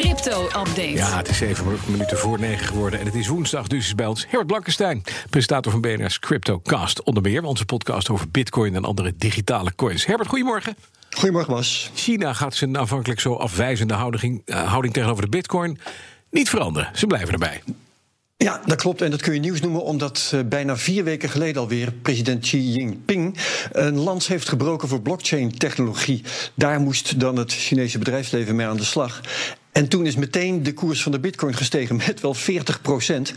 crypto-update. Ja, het is zeven minuten voor negen geworden en het is woensdag, dus is bij ons Herbert Blankenstein, presentator van BNR's CryptoCast, onder meer onze podcast over bitcoin en andere digitale coins. Herbert, goedemorgen. Goedemorgen, Bas. China gaat zijn aanvankelijk zo afwijzende houding, uh, houding tegenover de bitcoin niet veranderen. Ze blijven erbij. Ja, dat klopt. En dat kun je nieuws noemen omdat uh, bijna vier weken geleden alweer president Xi Jinping een lans heeft gebroken voor blockchain-technologie. Daar moest dan het Chinese bedrijfsleven mee aan de slag. En toen is meteen de koers van de bitcoin gestegen met wel 40 procent.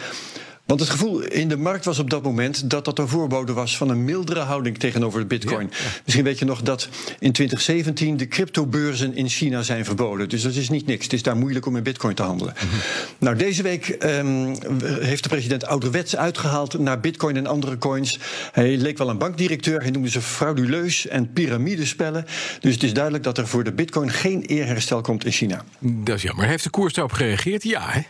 Want het gevoel in de markt was op dat moment dat dat een voorbode was van een mildere houding tegenover de bitcoin. Ja, ja. Misschien weet je nog dat in 2017 de cryptobeurzen in China zijn verboden. Dus dat is niet niks. Het is daar moeilijk om in bitcoin te handelen. Mm -hmm. Nou, deze week um, heeft de president ouderwets uitgehaald naar bitcoin en andere coins. Hij leek wel een bankdirecteur. Hij noemde ze frauduleus en piramidespellen. Dus het is duidelijk dat er voor de bitcoin geen eerherstel komt in China. Dat is jammer. Heeft de koers daarop gereageerd? Ja, hè?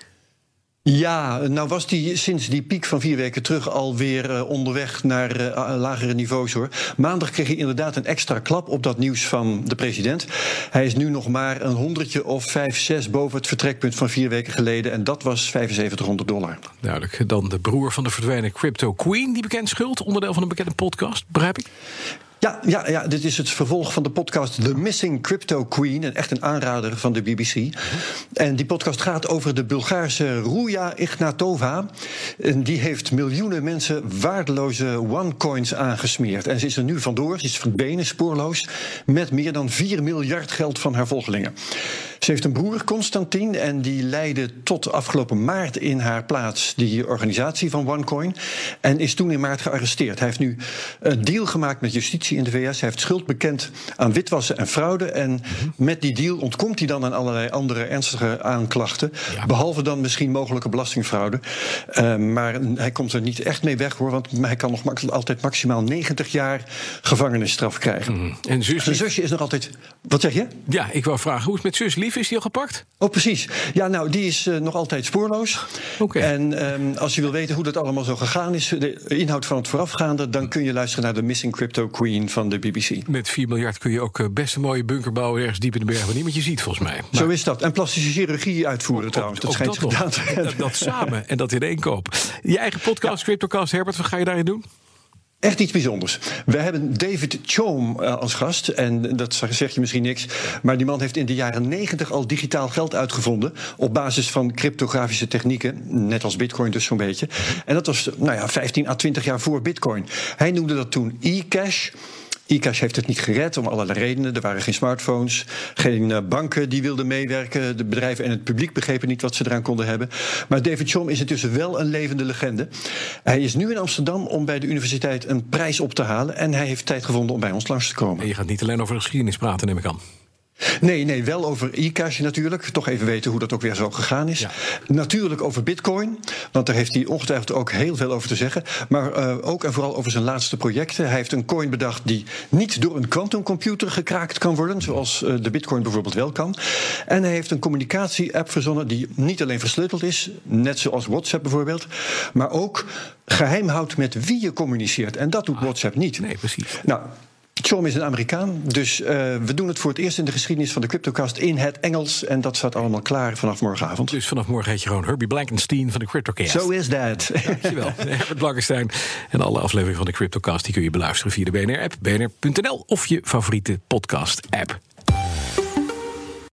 Ja, nou was die sinds die piek van vier weken terug alweer uh, onderweg naar uh, lagere niveaus hoor. Maandag kreeg hij inderdaad een extra klap op dat nieuws van de president. Hij is nu nog maar een honderdje of vijf, zes boven het vertrekpunt van vier weken geleden. En dat was 7500 dollar. Duidelijk. Dan de broer van de verdwenen Crypto Queen, die bekend schuld. Onderdeel van een bekende podcast, begrijp ik? Ja, ja, ja, dit is het vervolg van de podcast The Missing Crypto Queen. En echt een aanrader van de BBC. En die podcast gaat over de Bulgaarse Ruja Ignatova. En die heeft miljoenen mensen waardeloze onecoins aangesmeerd. En ze is er nu vandoor, ze is verdwenen, spoorloos. Met meer dan 4 miljard geld van haar volgelingen. Ze heeft een broer, Constantin, en die leidde tot afgelopen maart in haar plaats die organisatie van OneCoin. En is toen in maart gearresteerd. Hij heeft nu een deal gemaakt met justitie in de VS. Hij heeft schuld bekend aan witwassen en fraude. En met die deal ontkomt hij dan aan allerlei andere ernstige aanklachten. Ja. Behalve dan misschien mogelijke belastingfraude. Uh, maar hij komt er niet echt mee weg hoor. Want hij kan nog altijd maximaal 90 jaar gevangenisstraf krijgen. Mm. En zus Zijn zusje is nog altijd. Wat zeg je? Ja, ik wou vragen, hoe is het met zus Lief? Is die al gepakt? Oh, precies. Ja, nou, die is uh, nog altijd spoorloos. Okay. En um, als je wil weten hoe dat allemaal zo gegaan is, de inhoud van het voorafgaande, dan kun je luisteren naar de Missing Crypto Queen van de BBC. Met 4 miljard kun je ook uh, best een mooie bunker bouwen ergens diep in de bergen waar niemand je ziet, volgens mij. Maar... Zo is dat. En plastische chirurgie uitvoeren trouwens. Dat schijnt dat gedaan te. Dat, dat samen en dat in één koop. Je eigen podcast, ja. CryptoCast, Herbert, wat ga je daarin doen? Echt iets bijzonders. We hebben David Choom uh, als gast. En dat zeg je misschien niks. Maar die man heeft in de jaren 90 al digitaal geld uitgevonden. Op basis van cryptografische technieken. Net als Bitcoin dus zo'n beetje. En dat was nou ja, 15 à 20 jaar voor Bitcoin. Hij noemde dat toen e-cash. eCash heeft het niet gered om allerlei redenen. Er waren geen smartphones, geen uh, banken die wilden meewerken. De bedrijven en het publiek begrepen niet wat ze eraan konden hebben. Maar David Chom is intussen wel een levende legende. Hij is nu in Amsterdam om bij de universiteit een prijs op te halen. En hij heeft tijd gevonden om bij ons langs te komen. En je gaat niet alleen over geschiedenis praten, neem ik aan. Nee, nee, wel over e-cash natuurlijk. Toch even weten hoe dat ook weer zo gegaan is. Ja. Natuurlijk over bitcoin, want daar heeft hij ongetwijfeld ook heel veel over te zeggen. Maar uh, ook en vooral over zijn laatste projecten. Hij heeft een coin bedacht die niet door een quantumcomputer gekraakt kan worden, zoals uh, de bitcoin bijvoorbeeld wel kan. En hij heeft een communicatie-app verzonnen die niet alleen versleuteld is, net zoals WhatsApp bijvoorbeeld, maar ook geheim houdt met wie je communiceert. En dat doet WhatsApp niet. Nee, precies. Nou, Chom is een Amerikaan, dus uh, we doen het voor het eerst in de geschiedenis van de CryptoCast in het Engels. En dat staat allemaal klaar vanaf morgenavond. Dus vanaf morgen heet je gewoon Herbie Blankenstein van de CryptoCast. Zo is dat. Dankjewel, Herbert Blankenstein. En alle afleveringen van de CryptoCast die kun je beluisteren via de BNR-app, bnr.nl of je favoriete podcast-app.